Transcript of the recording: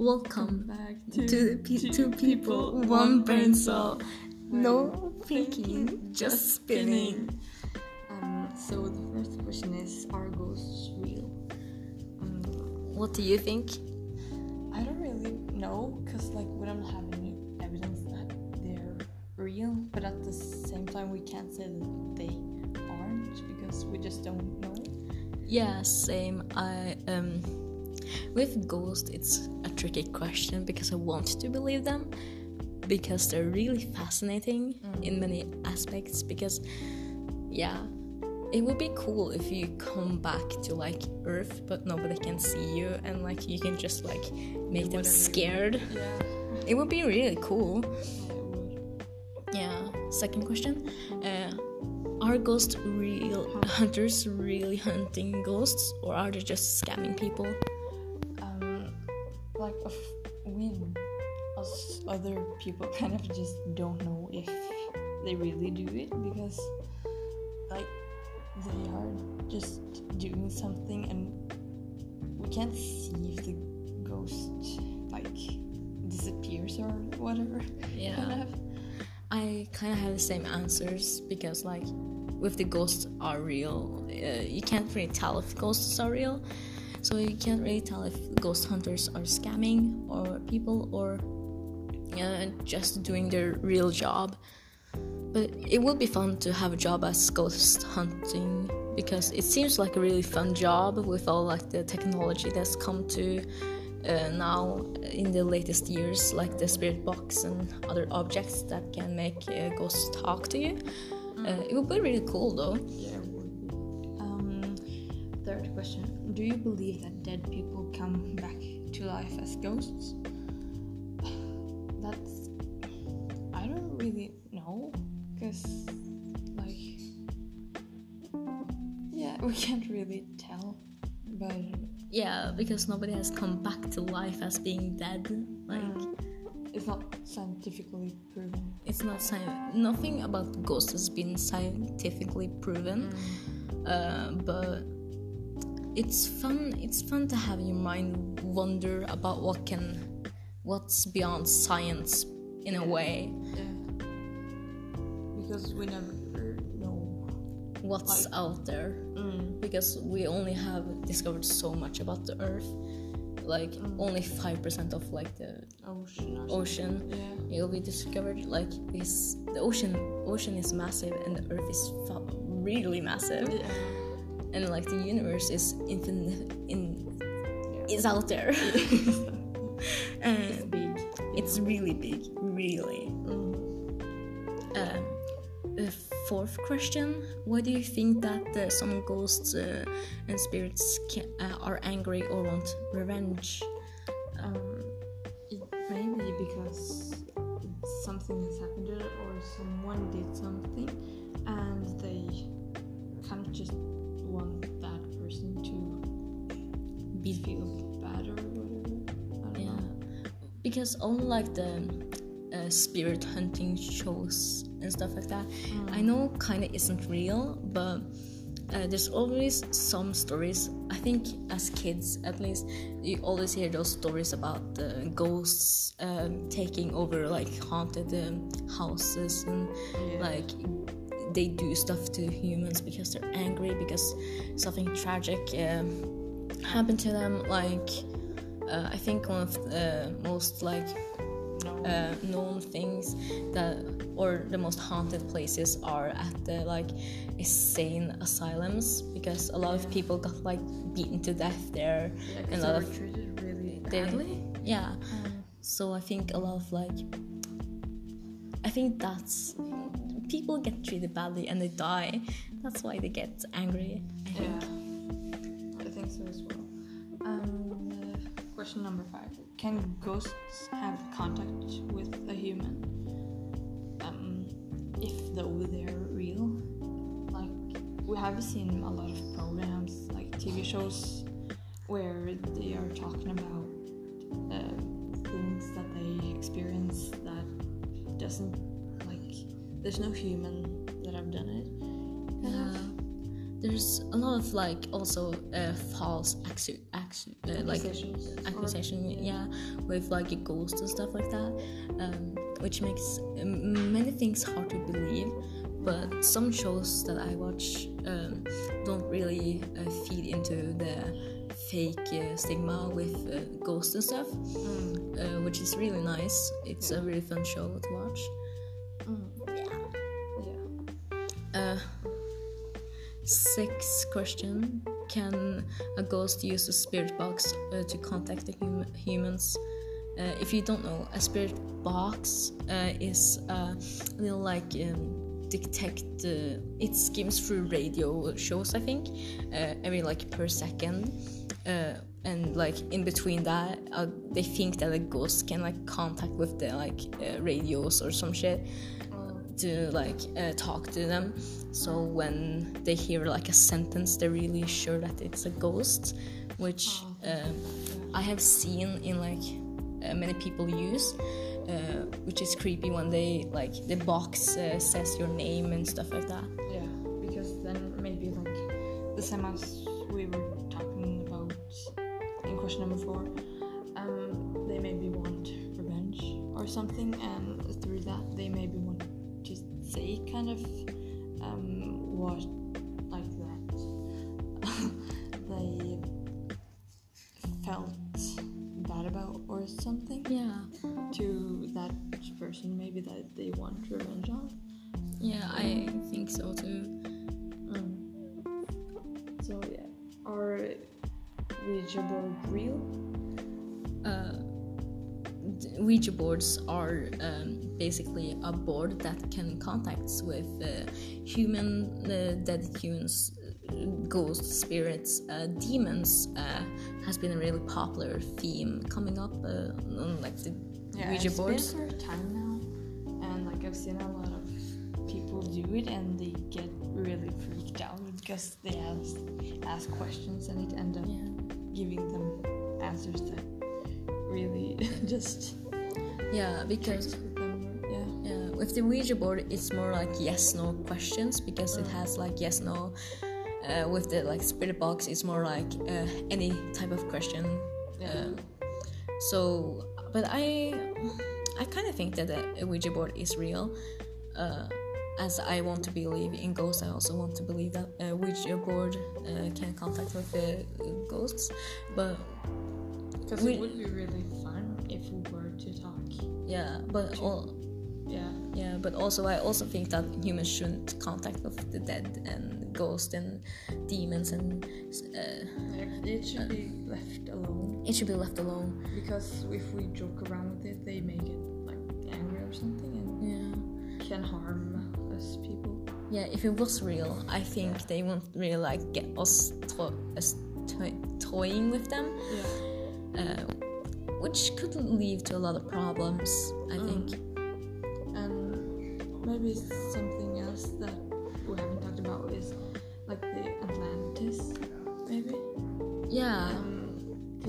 Welcome back to, the pe- two people, one brain cell. No thinking, just spinning. Um, so the first question is: Are ghosts real? Um, What do you think? I don't really know, cause like we don't have any evidence that they're real, but at the same time we can't say that they aren't because we just don't know. Yeah, same. I um with ghosts it's a tricky question because I want to believe them because they're really fascinating in many aspects because yeah, it would be cool if you come back to like Earth but nobody can see you and like you can just like make them scared. Yeah. It would be really cool. Yeah. Second question. Uh, are ghost real hunters really hunting ghosts or are they just scamming people? Like we us other people kind of just don't know if they really do it because like they are just doing something and we can't see if the ghost like disappears or whatever Yeah. kind of I kind of have the same answers because, like, with the ghosts are real, uh, you can't really tell if ghosts are real. So you can't really tell if ghost hunters are scamming or people or uh, just doing their real job. But it would be fun to have a job as ghost hunting because it seems like a really fun job with all like the technology that's come to uh, now in the latest years, like the spirit box and other objects that can make uh, ghosts talk to you. Uh, it would be really cool though. yeah it would be. um third question do you believe that dead people come back to life as ghosts that's i don't really know because like yeah we can't really tell but Yeah, because nobody has come back to life as being dead. Like mm, it's not scientifically proven it's not science. nothing about ghosts has been scientifically proven. Uh, but it's fun. It's fun to have your mind wonder about what can, what's beyond science in a way. yeah because we never know What's Like- out there? mm. because we only have discovered so much about the earth like only 5% of like the ocean ocean yeah it'll be discovered like this the ocean ocean is massive and the earth is really massive yeah and like the universe is infinite in Yeah. is out there and it's big it's really big really Mm. um, the fourth question why do you think that uh, some ghosts uh, and spirits can, uh, are angry or want revenge Um, it may be because something has happened or someone did something and they kind of just want that person to Be- feel bad or whatever. Yeah know. because only like the uh, spirit hunting shows and stuff like that i know kind of isn't real but uh, there's always some stories i think as kids at least you always hear those stories about the ghosts um, taking over like haunted um, houses and Yeah. like they do stuff to humans because they're angry because something tragic um, happened to them. Like uh, i think one of the most like uh, known things that or the most haunted places are at the like insane asylums because a lot of people got like beaten to death there. Yeah, and a lot of treated really they- badly. yeah. Um, so i think a lot of like i think that's people get treated badly and they die that's why they get angry i think Yeah, I think so as well. Um, question number five: Can ghosts have contact with a human? Um, if though they're real, like we have seen a lot of programs, like TV shows, where they are talking about uh, things that they experience that doesn't. There's no human that I've done it. yeah there's a lot of like also uh, false accu- accu- uh, like accusation yeah with like a ghost and stuff like that um, which makes um, many things hard to believe but some shows that i watch um, don't really uh, feed into the fake uh, stigma with uh, ghosts and stuff Mm. uh, which is really nice it's a really fun show to watch Mm. Sixth question. Can a ghost use a spirit box uh, to contact the hum- humans? Uh, if you don't know a spirit box uh, is a little like um, detect uh, it skims through radio shows i think uh, every like per second. Uh, and like in between that uh, they think that a ghost can like contact with the like uh, radios or some shit to like uh, talk to them. So when they hear like a sentence they're really sure that it's a ghost which um i have seen in like uh, many people use uh, which is creepy when they like the box uh, says your name and stuff like that. Yeah, because then maybe like the same as we were talking about in question number four, um, they maybe want revenge or something, and through that they maybe want say kind of um, what like that they felt bad about or something yeah to that person maybe that they want revenge on. yeah i think so too Mm. So yeah, are Ouija board real? uh, Ouija boards are um, basically a board that can contact with uh, human, uh, dead humans, uh, ghosts, spirits, uh, demons. Uh, has been a really popular theme coming up uh, on like the Ouija it's boards. been for a time now, and like I've seen a lot of people do it, and they get really freaked out because they ask ask questions, and it end up Yeah. giving them answers that really just Yeah, because with. Yeah. Yeah, with the Ouija board, it's more like yes no questions because it has like yes no. Uh, with the like spirit box, it's more like uh, any type of question. Yeah. Uh, so, but I, I kind of think that the Ouija board is real. Uh, as I want to believe in ghosts, I also want to believe that a Ouija board uh, can contact with the uh, ghosts. But Because it would be really fun if we were to talk. Yeah, but all, Yeah. Yeah, but also I also think that humans shouldn't contact with the dead and ghosts and demons, and uh, It should be left alone. it should be left alone. Because if we joke around with it, they may get like angry or something and Yeah, can harm us people. yeah. If it was real, I think they won't really like get us, to- us to- toying with them, Yeah. uh, which could lead to a lot of problems. I Mm. think. And maybe something else that we haven't talked about is like the Atlantis, maybe. Yeah, Um,